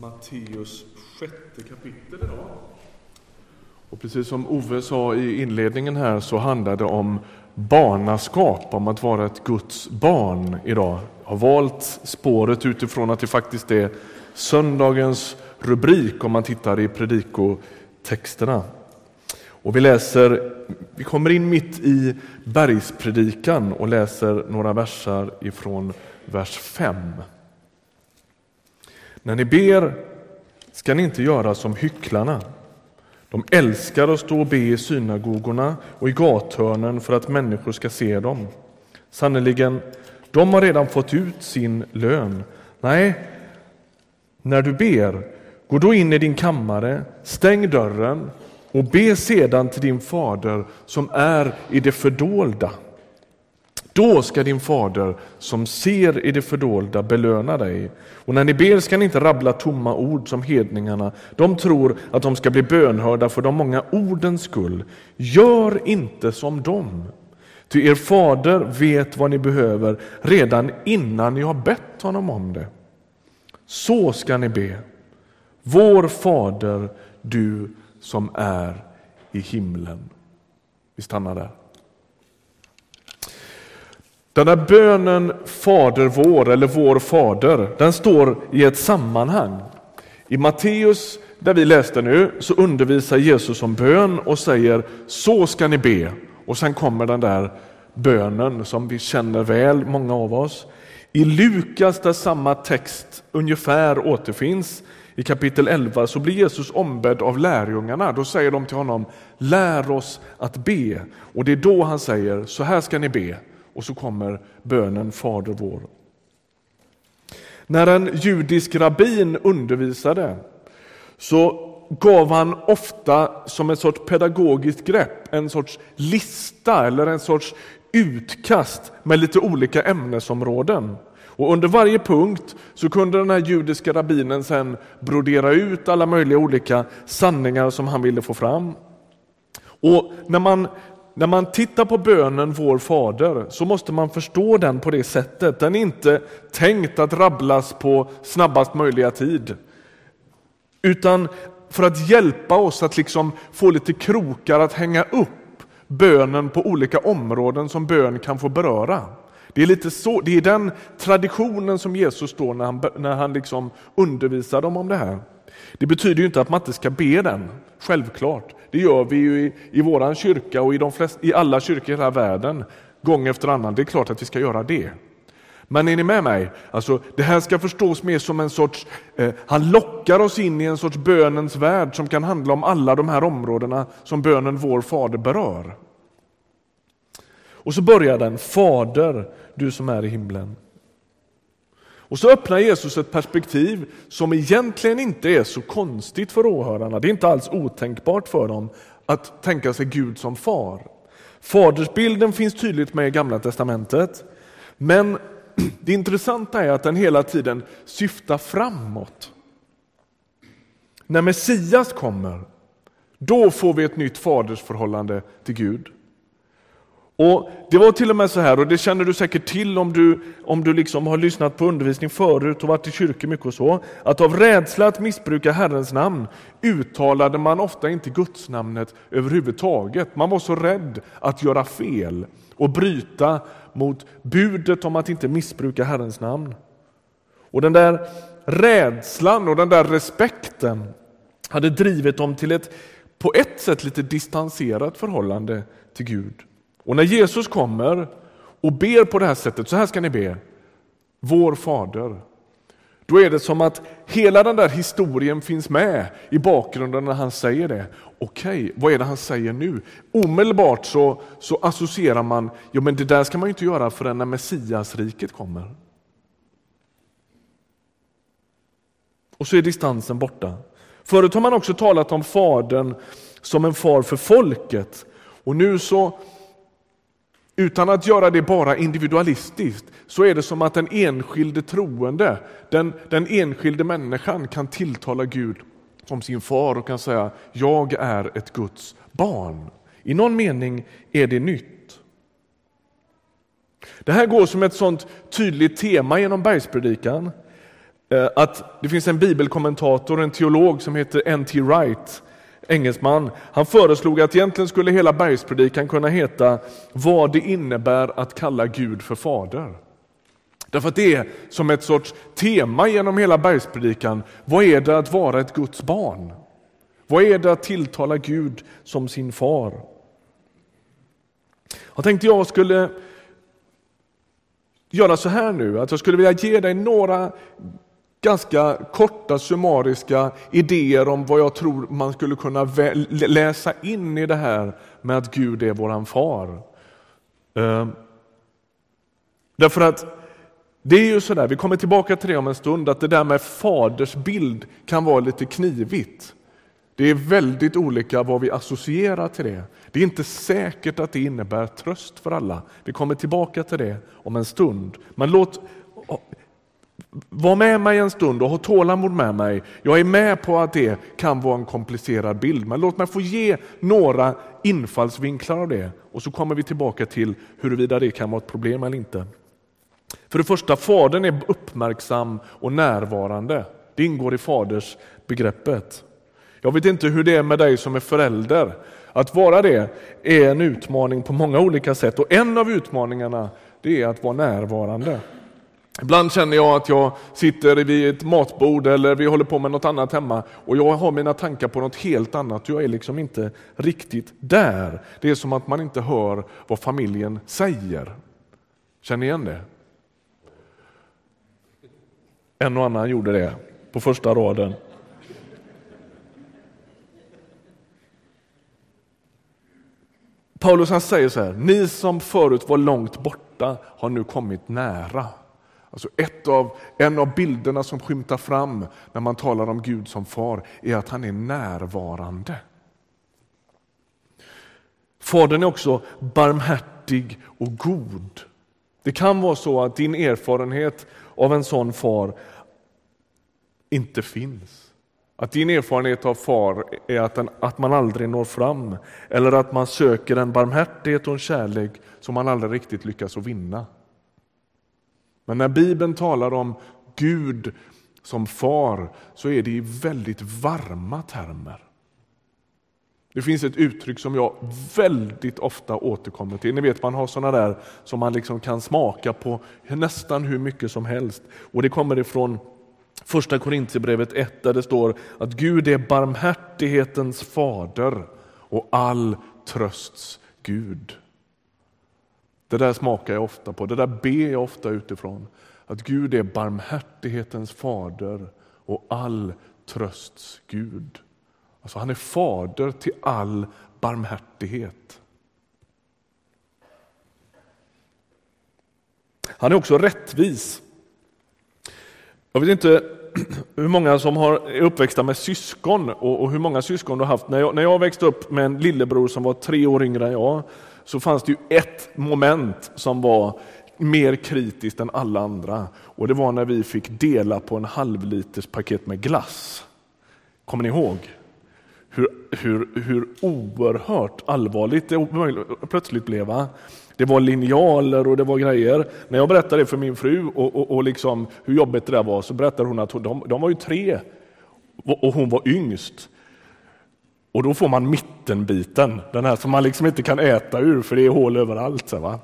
Matteus sjätte kapitel idag. Och precis som Ove sa i inledningen här så handlar det om barnaskap, om att vara ett Guds barn idag. Jag har valt spåret utifrån att det faktiskt är söndagens rubrik om man tittar i predikotexterna. Och vi läser, vi kommer in mitt i bergspredikan och läser några versar ifrån vers 5. När ni ber ska ni inte göra som hycklarna. De älskar att stå och be i synagogorna och i gathörnen för att människor ska se dem. Sannerligen, de har redan fått ut sin lön. Nej, när du ber, gå då in i din kammare, stäng dörren och be sedan till din fader som är i det fördolda. Då ska din fader som ser i det fördolda belöna dig. Och när ni ber ska ni inte rabbla tomma ord som hedningarna. De tror att de ska bli bönhörda för de många ordens skull. Gör inte som dem. Ty er fader vet vad ni behöver redan innan ni har bett honom om det. Så ska ni be. Vår fader, du som är i himlen. Vi stannar där. Den här bönen Fader vår eller Vår Fader, den står i ett sammanhang. I Matteus, där vi läste nu, så undervisar Jesus om bön och säger så ska ni be. Och sen kommer den där bönen som vi känner väl, många av oss. I Lukas, där samma text ungefär återfinns, i kapitel 11 så blir Jesus ombedd av lärjungarna. Då säger de till honom, lär oss att be. Och det är då han säger, så här ska ni be. Och så kommer bönen Fader vår. När en judisk rabbin undervisade så gav han ofta som ett sorts pedagogiskt grepp en sorts lista eller en sorts utkast med lite olika ämnesområden. Och under varje punkt så kunde den här judiska rabbinen sen brodera ut alla möjliga olika sanningar som han ville få fram. Och när man när man tittar på bönen Vår Fader så måste man förstå den på det sättet. Den är inte tänkt att rabblas på snabbast möjliga tid. Utan för att hjälpa oss att liksom få lite krokar att hänga upp bönen på olika områden som bön kan få beröra. Det är, lite så, det är den traditionen som Jesus står när han, när han liksom undervisar dem om det här. Det betyder ju inte att man inte ska be den, självklart. Det gör vi ju i, i vår kyrka och i, de flest, i alla kyrkor i hela världen, gång efter annan. Det är klart att vi ska göra det. Men är ni med mig? Alltså, det här ska förstås mer som en sorts, eh, han lockar oss in i en sorts bönens värld som kan handla om alla de här områdena som bönen Vår Fader berör. Och så börjar den, Fader, du som är i himlen. Och så öppnar Jesus ett perspektiv som egentligen inte är så konstigt för åhörarna. Det är inte alls otänkbart för dem att tänka sig Gud som far. Fadersbilden finns tydligt med i Gamla testamentet. Men det intressanta är att den hela tiden syftar framåt. När Messias kommer, då får vi ett nytt fadersförhållande till Gud. Och Det var till och med så här, och det känner du säkert till om du, om du liksom har lyssnat på undervisning förut och varit i kyrkor mycket och så, att av rädsla att missbruka Herrens namn uttalade man ofta inte Guds namnet överhuvudtaget. Man var så rädd att göra fel och bryta mot budet om att inte missbruka Herrens namn. Och den där rädslan och den där respekten hade drivit dem till ett på ett sätt lite distanserat förhållande till Gud. Och när Jesus kommer och ber på det här sättet, så här ska ni be, vår fader. Då är det som att hela den där historien finns med i bakgrunden när han säger det. Okej, vad är det han säger nu? Omedelbart så, så associerar man, ja men det där ska man ju inte göra förrän när Messiasriket kommer. Och så är distansen borta. Förut har man också talat om Fadern som en far för folket. Och nu så utan att göra det bara individualistiskt så är det som att den enskilde troende, den, den enskilde människan kan tilltala Gud som sin far och kan säga jag är ett Guds barn. I någon mening är det nytt. Det här går som ett sånt tydligt tema genom bergspredikan. Eh, att det finns en bibelkommentator, en teolog som heter N.T. Wright, engelsman. Han föreslog att egentligen skulle hela bergspredikan kunna heta Vad det innebär att kalla Gud för fader. Därför att det är som ett sorts tema genom hela bergspredikan. Vad är det att vara ett Guds barn? Vad är det att tilltala Gud som sin far? Jag tänkte jag skulle göra så här nu, att jag skulle vilja ge dig några ganska korta summariska idéer om vad jag tror man skulle kunna läsa in i det här med att Gud är våran far. Ehm, därför att det är ju sådär, vi kommer tillbaka till det om en stund, att det där med faders bild kan vara lite knivigt. Det är väldigt olika vad vi associerar till det. Det är inte säkert att det innebär tröst för alla. Vi kommer tillbaka till det om en stund. Men låt var med mig en stund och ha tålamod med mig. Jag är med på att det kan vara en komplicerad bild, men låt mig få ge några infallsvinklar av det och så kommer vi tillbaka till huruvida det kan vara ett problem eller inte. För det första, Fadern är uppmärksam och närvarande. Det ingår i faders begreppet. Jag vet inte hur det är med dig som är förälder. Att vara det är en utmaning på många olika sätt och en av utmaningarna det är att vara närvarande. Ibland känner jag att jag sitter vid ett matbord eller vi håller på med något annat hemma och jag har mina tankar på något helt annat. Jag är liksom inte riktigt där. Det är som att man inte hör vad familjen säger. Känner ni igen det? En och annan gjorde det på första raden. Paulus han säger så här, ni som förut var långt borta har nu kommit nära. Alltså ett av, en av bilderna som skymtar fram när man talar om Gud som far är att han är närvarande. Fadern är också barmhärtig och god. Det kan vara så att din erfarenhet av en sån far inte finns. Att din erfarenhet av far är att, den, att man aldrig når fram eller att man söker en barmhärtighet och en kärlek som man aldrig riktigt lyckas att vinna. Men när Bibeln talar om Gud som far så är det i väldigt varma termer. Det finns ett uttryck som jag väldigt ofta återkommer till. Ni vet man har sådana där som man liksom kan smaka på nästan hur mycket som helst. Och Det kommer ifrån första Korintierbrevet 1 där det står att Gud är barmhärtighetens fader och all trösts Gud. Det där smakar jag ofta på, det där ber jag ofta utifrån. Att Gud är barmhärtighetens fader och all trösts Gud. Alltså han är fader till all barmhärtighet. Han är också rättvis. Jag vet inte hur många som har, är uppväxta med syskon och, och hur många syskon du har haft. När jag, när jag växte upp med en lillebror som var tre år yngre än jag så fanns det ju ett moment som var mer kritiskt än alla andra och det var när vi fick dela på en halvliters paket med glass. Kommer ni ihåg? Hur, hur, hur oerhört allvarligt det plötsligt blev. Va? Det var linjaler och det var grejer. När jag berättade det för min fru och, och, och liksom hur jobbigt det där var så berättade hon att de, de var ju tre och hon var yngst. Och då får man mittenbiten, den här som man liksom inte kan äta ur för det är hål överallt. Så, va?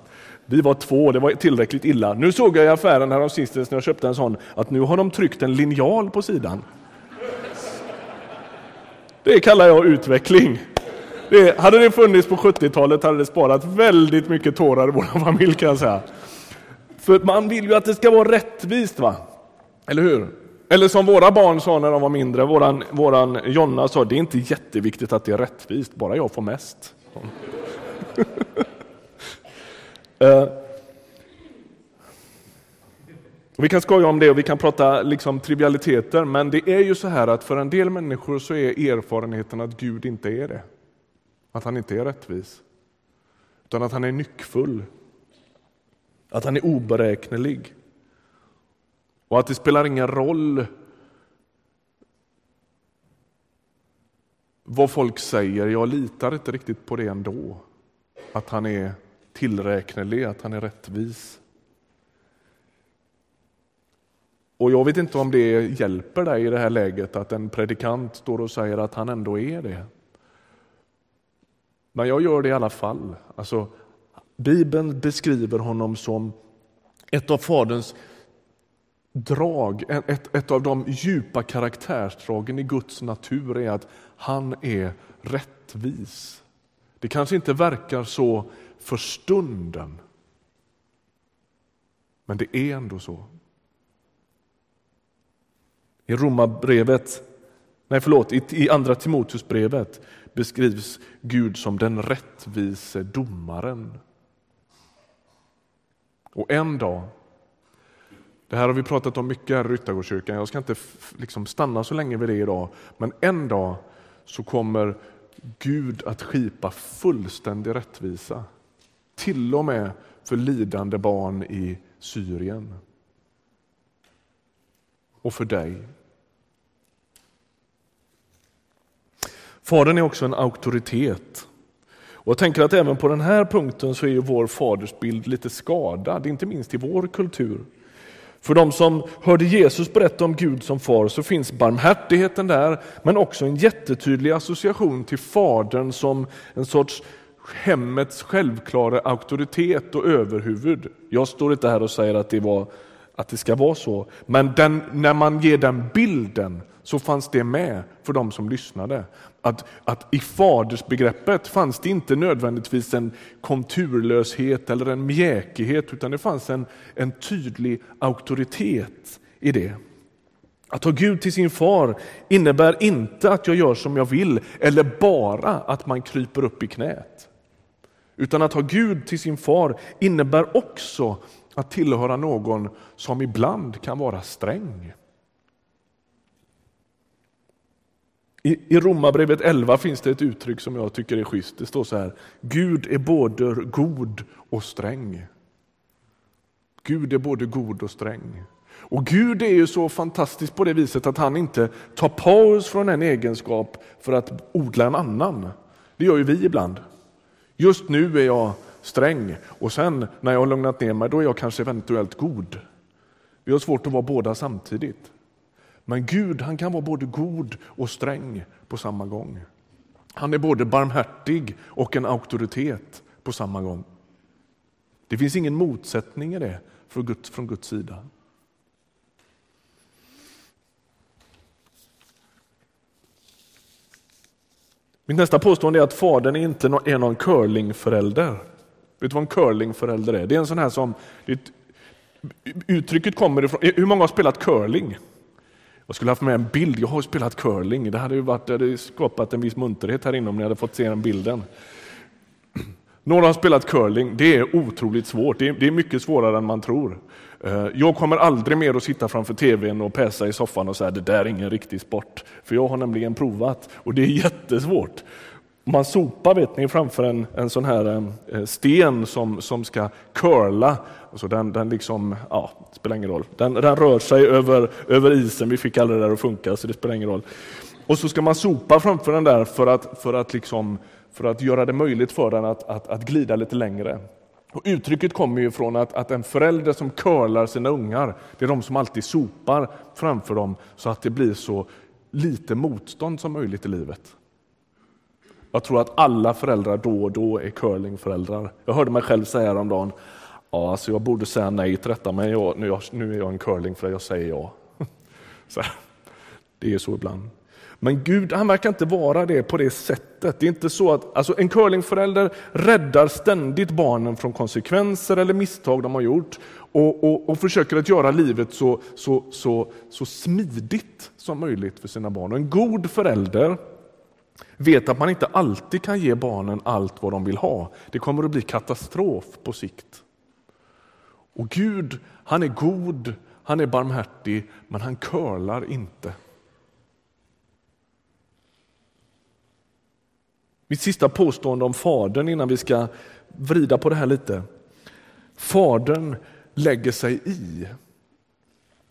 Vi var två, det var tillräckligt illa. Nu såg jag i affären här sistens när jag köpte en sån att nu har de tryckt en linjal på sidan. Det kallar jag utveckling. Det, hade det funnits på 70-talet hade det sparat väldigt mycket tårar i vår familj kan jag säga. För man vill ju att det ska vara rättvist, va? Eller hur? Eller som våra barn sa när de var mindre, våran, våran Jonna sa, det är inte jätteviktigt att det är rättvist, bara jag får mest. uh, vi kan skoja om det och vi kan prata liksom trivialiteter, men det är ju så här att för en del människor så är erfarenheten att Gud inte är det. Att han inte är rättvis, utan att han är nyckfull. Att han är oberäknelig. Och att det spelar ingen roll vad folk säger, jag litar inte riktigt på det ändå. Att han är tillräknelig, att han är rättvis. Och jag vet inte om det hjälper dig i det här läget att en predikant står och säger att han ändå är det. Men jag gör det i alla fall. Alltså, Bibeln beskriver honom som ett av Faderns drag, ett, ett av de djupa karaktärsdragen i Guds natur är att han är rättvis. Det kanske inte verkar så för stunden, men det är ändå så. I Romarbrevet, nej förlåt, i Andra Timoteusbrevet beskrivs Gud som den rättvise domaren. Och en dag, det här har vi pratat om mycket här i Ryttargårdskyrkan, jag ska inte liksom stanna så länge vid det idag, men en dag så kommer Gud att skipa fullständig rättvisa. Till och med för lidande barn i Syrien. Och för dig. Fadern är också en auktoritet. Och jag tänker att även på den här punkten så är vår fadersbild lite skadad, inte minst i vår kultur. För de som hörde Jesus berätta om Gud som far så finns barmhärtigheten där, men också en jättetydlig association till fadern som en sorts hemmets självklara auktoritet och överhuvud. Jag står inte här och säger att det, var, att det ska vara så, men den, när man ger den bilden så fanns det med för de som lyssnade. Att, att i fadersbegreppet fanns det inte nödvändigtvis en konturlöshet eller en mjäkighet utan det fanns en, en tydlig auktoritet i det. Att ha Gud till sin far innebär inte att jag gör som jag vill eller bara att man kryper upp i knät. Utan att ha Gud till sin far innebär också att tillhöra någon som ibland kan vara sträng. I, I Romarbrevet 11 finns det ett uttryck som jag tycker är schysst. Det står så här, Gud är både god och sträng. Gud är både god och sträng. Och Gud är ju så fantastisk på det viset att han inte tar paus från en egenskap för att odla en annan. Det gör ju vi ibland. Just nu är jag sträng och sen när jag har lugnat ner mig då är jag kanske eventuellt god. Vi har svårt att vara båda samtidigt. Men Gud han kan vara både god och sträng på samma gång. Han är både barmhärtig och en auktoritet på samma gång. Det finns ingen motsättning i det från Guds, från Guds sida. Mitt nästa påstående är att fadern inte är någon curlingförälder. Vet du vad en curlingförälder är? Det är en sån här som... uttrycket kommer ifrån... Hur många har spelat curling? Jag skulle haft med en bild. Jag har spelat curling. Det hade, ju varit, det hade skapat en viss munterhet här inne om ni hade fått se den bilden. Några har spelat curling. Det är otroligt svårt. Det är, det är, mycket svårare än man tror. Eh, jag kommer aldrig mer att sitta framför tvn och päsa i soffan och säga det där är ingen riktig sport. För jag har nämligen provat och det är jättesvårt. Man sopar vet ni, framför en, en sån här eh, sten som, som ska curla. Alltså den, den liksom, ja, spelar ingen roll. Den, den rör sig över, över isen, vi fick aldrig det där att funka så det spelar ingen roll. Och så ska man sopa framför den där för att, för att, liksom, för att göra det möjligt för den att, att, att glida lite längre. Och uttrycket kommer ju från att, att en förälder som curlar sina ungar, det är de som alltid sopar framför dem så att det blir så lite motstånd som möjligt i livet. Jag tror att alla föräldrar då och då är curlingföräldrar. Jag hörde mig själv säga häromdagen, ja, alltså jag borde säga nej till detta, men jag, nu, jag, nu är jag en curlingförälder, jag säger ja. Så, det är så ibland. Men Gud han verkar inte vara det på det sättet. Det är inte så att, alltså en curlingförälder räddar ständigt barnen från konsekvenser eller misstag de har gjort och, och, och försöker att göra livet så, så, så, så smidigt som möjligt för sina barn. Och en god förälder vet att man inte alltid kan ge barnen allt vad de vill ha. Det kommer att bli katastrof på sikt. Och Gud, han är god, han är barmhärtig, men han curlar inte. Mitt sista påstående om Fadern innan vi ska vrida på det här lite. Fadern lägger sig i.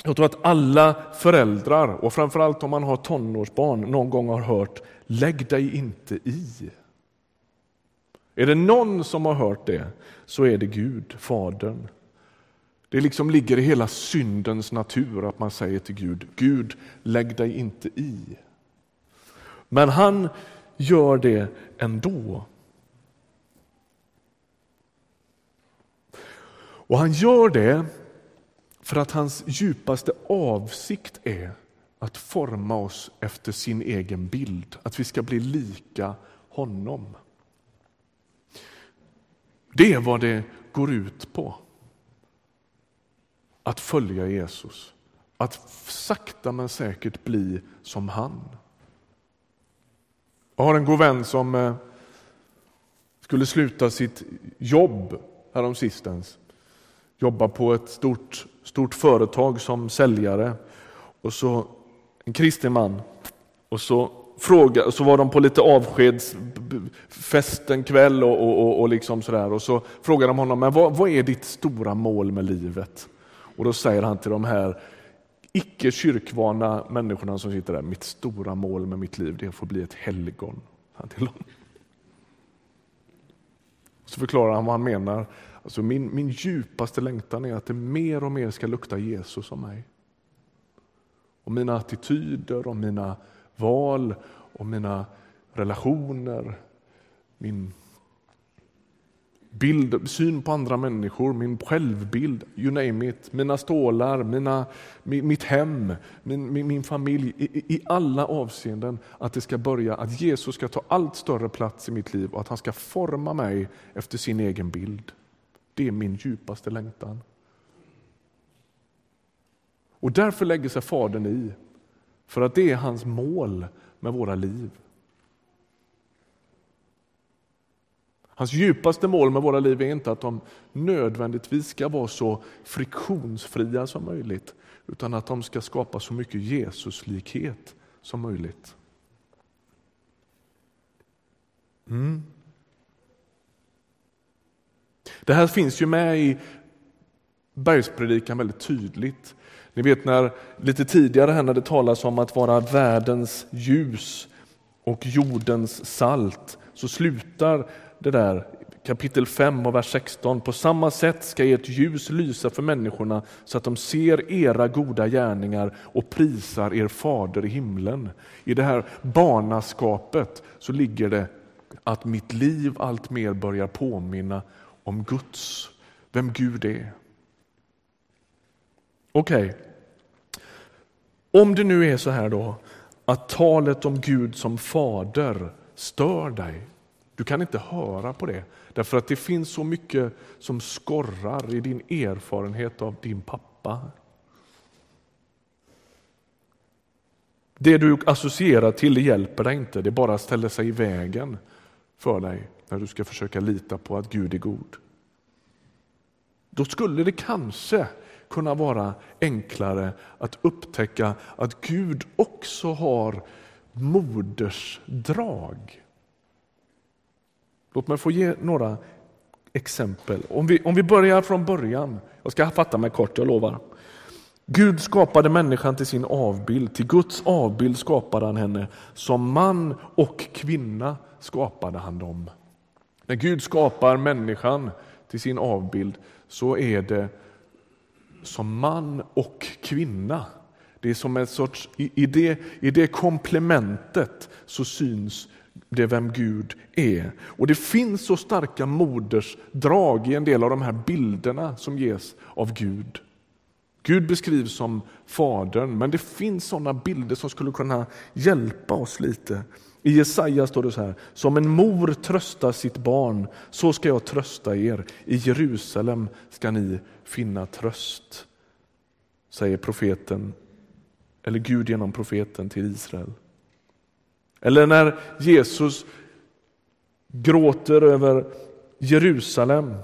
Jag tror att alla föräldrar, och framförallt om man har tonårsbarn, någon gång har hört lägg dig inte i. Är det någon som har hört det så är det Gud, Fadern. Det liksom ligger i hela syndens natur att man säger till Gud, Gud lägg dig inte i. Men han gör det ändå. Och han gör det för att hans djupaste avsikt är att forma oss efter sin egen bild, att vi ska bli lika honom. Det är vad det går ut på. Att följa Jesus, att sakta men säkert bli som han. Jag har en god vän som eh, skulle sluta sitt jobb häromsistens. Jobba på ett stort, stort företag som säljare. Och så en kristen man. Och så, fråga, så var de på lite avskedsfest en kväll och, och, och, och liksom sådär. Och så frågade de honom, men vad, vad är ditt stora mål med livet? Och då säger han till de här icke kyrkvana människorna som sitter där, mitt stora mål med mitt liv det är att få bli ett helgon. Till dem. Så förklarar han vad han menar. Alltså min, min djupaste längtan är att det mer och mer ska lukta Jesus om mig. Och mina attityder, och mina val och mina relationer, min bild, syn på andra människor, min självbild, you name it, mina stålar, mina, mitt hem, min, min, min familj, i, i, alla avseenden att det ska börja, att Jesus ska ta allt större plats i mitt liv och att han ska forma mig efter sin egen bild. Det är min djupaste längtan. Och därför lägger sig Fadern i, för att det är hans mål med våra liv. Hans djupaste mål med våra liv är inte att de nödvändigtvis ska vara så friktionsfria som möjligt, utan att de ska skapa så mycket Jesuslikhet som möjligt. Mm. Det här finns ju med i bergspredikan väldigt tydligt. Ni vet när lite tidigare här när det talas om att vara världens ljus och jordens salt så slutar det där kapitel 5 och vers 16. På samma sätt ska ert ljus lysa för människorna så att de ser era goda gärningar och prisar er fader i himlen. I det här barnaskapet så ligger det att mitt liv allt mer börjar påminna om Guds, vem Gud är. Okej, okay. om det nu är så här då att talet om Gud som fader stör dig. Du kan inte höra på det därför att det finns så mycket som skorrar i din erfarenhet av din pappa. Det du associerar till hjälper dig inte, det bara ställer sig i vägen för dig när du ska försöka lita på att Gud är god. Då skulle det kanske kunna vara enklare att upptäcka att Gud också har modersdrag. Låt mig få ge några exempel. Om vi, om vi börjar från början. Jag ska fatta mig kort, jag lovar. Gud skapade människan till sin avbild. Till Guds avbild skapade han henne. Som man och kvinna skapade han dem. När Gud skapar människan till sin avbild så är det som man och kvinna. Det är som en sorts, i, det, i det komplementet så syns det vem Gud är. Och det finns så starka modersdrag i en del av de här bilderna som ges av Gud. Gud beskrivs som Fadern, men det finns sådana bilder som skulle kunna hjälpa oss lite. I Jesaja står det så här, som en mor tröstar sitt barn, så ska jag trösta er. I Jerusalem ska ni finna tröst, säger profeten, eller Gud genom profeten till Israel. Eller när Jesus gråter över Jerusalem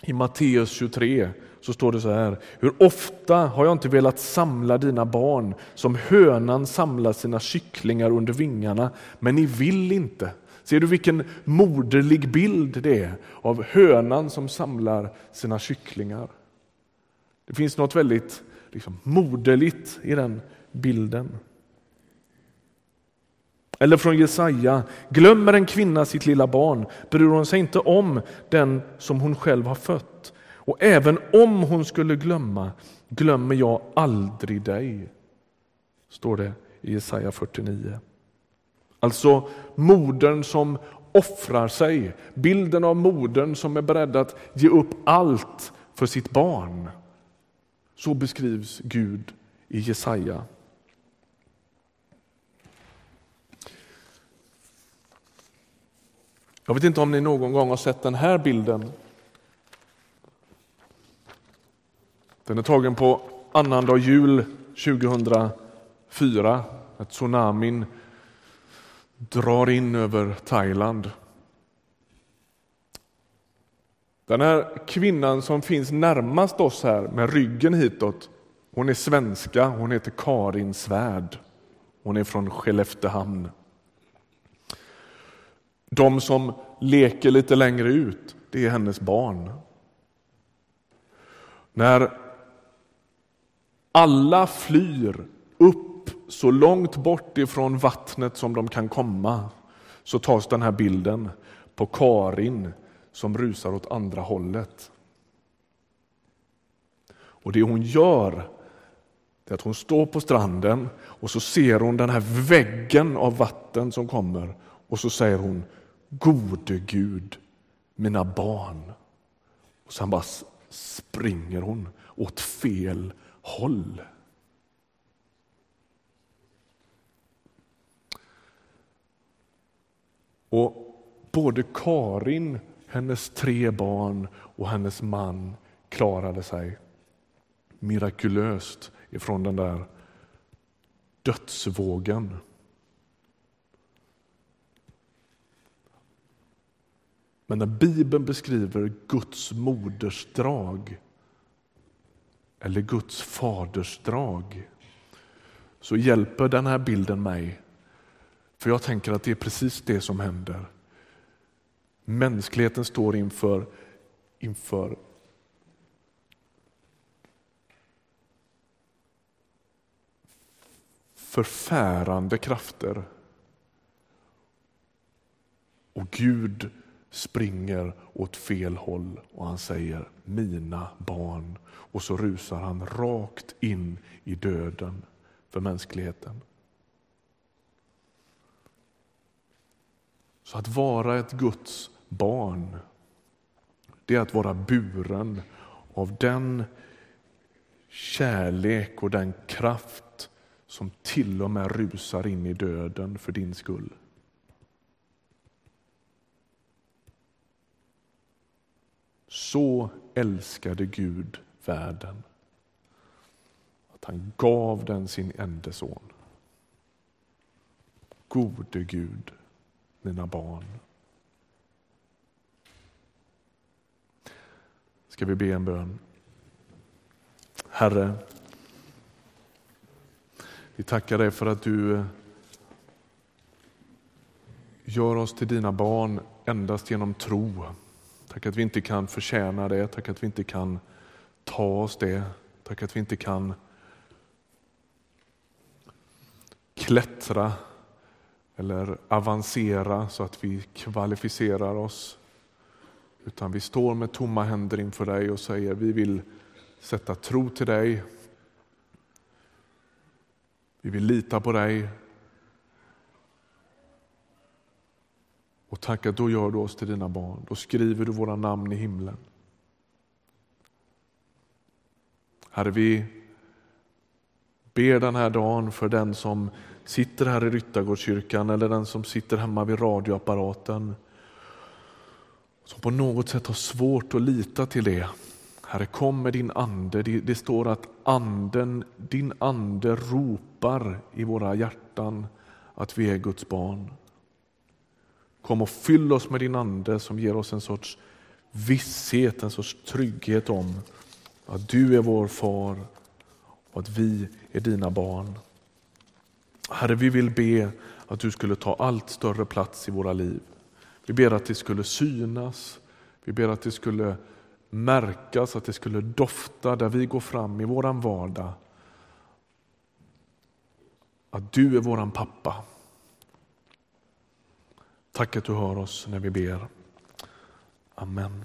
i Matteus 23 så står det så här. Hur ofta har jag inte velat samla dina barn som hönan samlar sina kycklingar under vingarna, men ni vill inte. Ser du vilken moderlig bild det är av hönan som samlar sina kycklingar? Det finns något väldigt liksom, moderligt i den bilden. Eller från Jesaja, glömmer en kvinna sitt lilla barn bryr hon sig inte om den som hon själv har fött. Och även om hon skulle glömma glömmer jag aldrig dig, står det i Jesaja 49. Alltså modern som offrar sig, bilden av modern som är beredd att ge upp allt för sitt barn. Så beskrivs Gud i Jesaja. Jag vet inte om ni någon gång har sett den här bilden. Den är tagen på annandag jul 2004 när tsunamin drar in över Thailand. Den här kvinnan som finns närmast oss här med ryggen hitåt, hon är svenska, hon heter Karin Svärd. Hon är från Skelleftehamn. De som leker lite längre ut, det är hennes barn. När alla flyr upp så långt bort ifrån vattnet som de kan komma så tas den här bilden på Karin som rusar åt andra hållet. Och det hon gör är att hon står på stranden och så ser hon den här väggen av vatten som kommer och så säger hon Gode Gud, mina barn. Och sen bara springer hon åt fel håll. Och både Karin, hennes tre barn och hennes man klarade sig mirakulöst ifrån den där dödsvågen. Men när Bibeln beskriver Guds modersdrag eller Guds fadersdrag så hjälper den här bilden mig. För jag tänker att det är precis det som händer. Mänskligheten står inför, inför förfärande krafter. Och Gud springer åt fel håll och han säger mina barn och så rusar han rakt in i döden för mänskligheten. Så att vara ett Guds barn, det är att vara buren av den kärlek och den kraft som till och med rusar in i döden för din skull. Så älskade Gud världen att han gav den sin enda son. Gode Gud, mina barn. Ska vi be en bön? Herre, vi tackar dig för att du eh, gör oss till dina barn endast genom tro. Tack att vi inte kan förtjäna det, tack att vi inte kan ta oss det, tack att vi inte kan klättra eller avancera så att vi kvalificerar oss. Utan vi står med tomma händer inför dig och säger vi vill sätta tro till dig. Vi vill lita på dig. Och tack att då gör du oss till dina barn. Då skriver du våra namn i himlen. Herre, vi ber den här dagen för den som sitter här i Ryttargårdskyrkan eller den som sitter hemma vid radioapparaten som på något sätt har svårt att lita till det. Herre, kom med din ande. Det, det står att anden, din ande ropar i våra hjärtan att vi är Guds barn. Kom och fyll oss med din ande som ger oss en sorts visshet, en sorts trygghet om att du är vår far och att vi är dina barn. Herre, vi vill be att du skulle ta allt större plats i våra liv. Vi ber att det skulle synas, vi ber att det skulle märkas, att det skulle dofta där vi går fram i våran vardag. Att du är våran pappa. Tack att du hör oss när vi ber. Amen.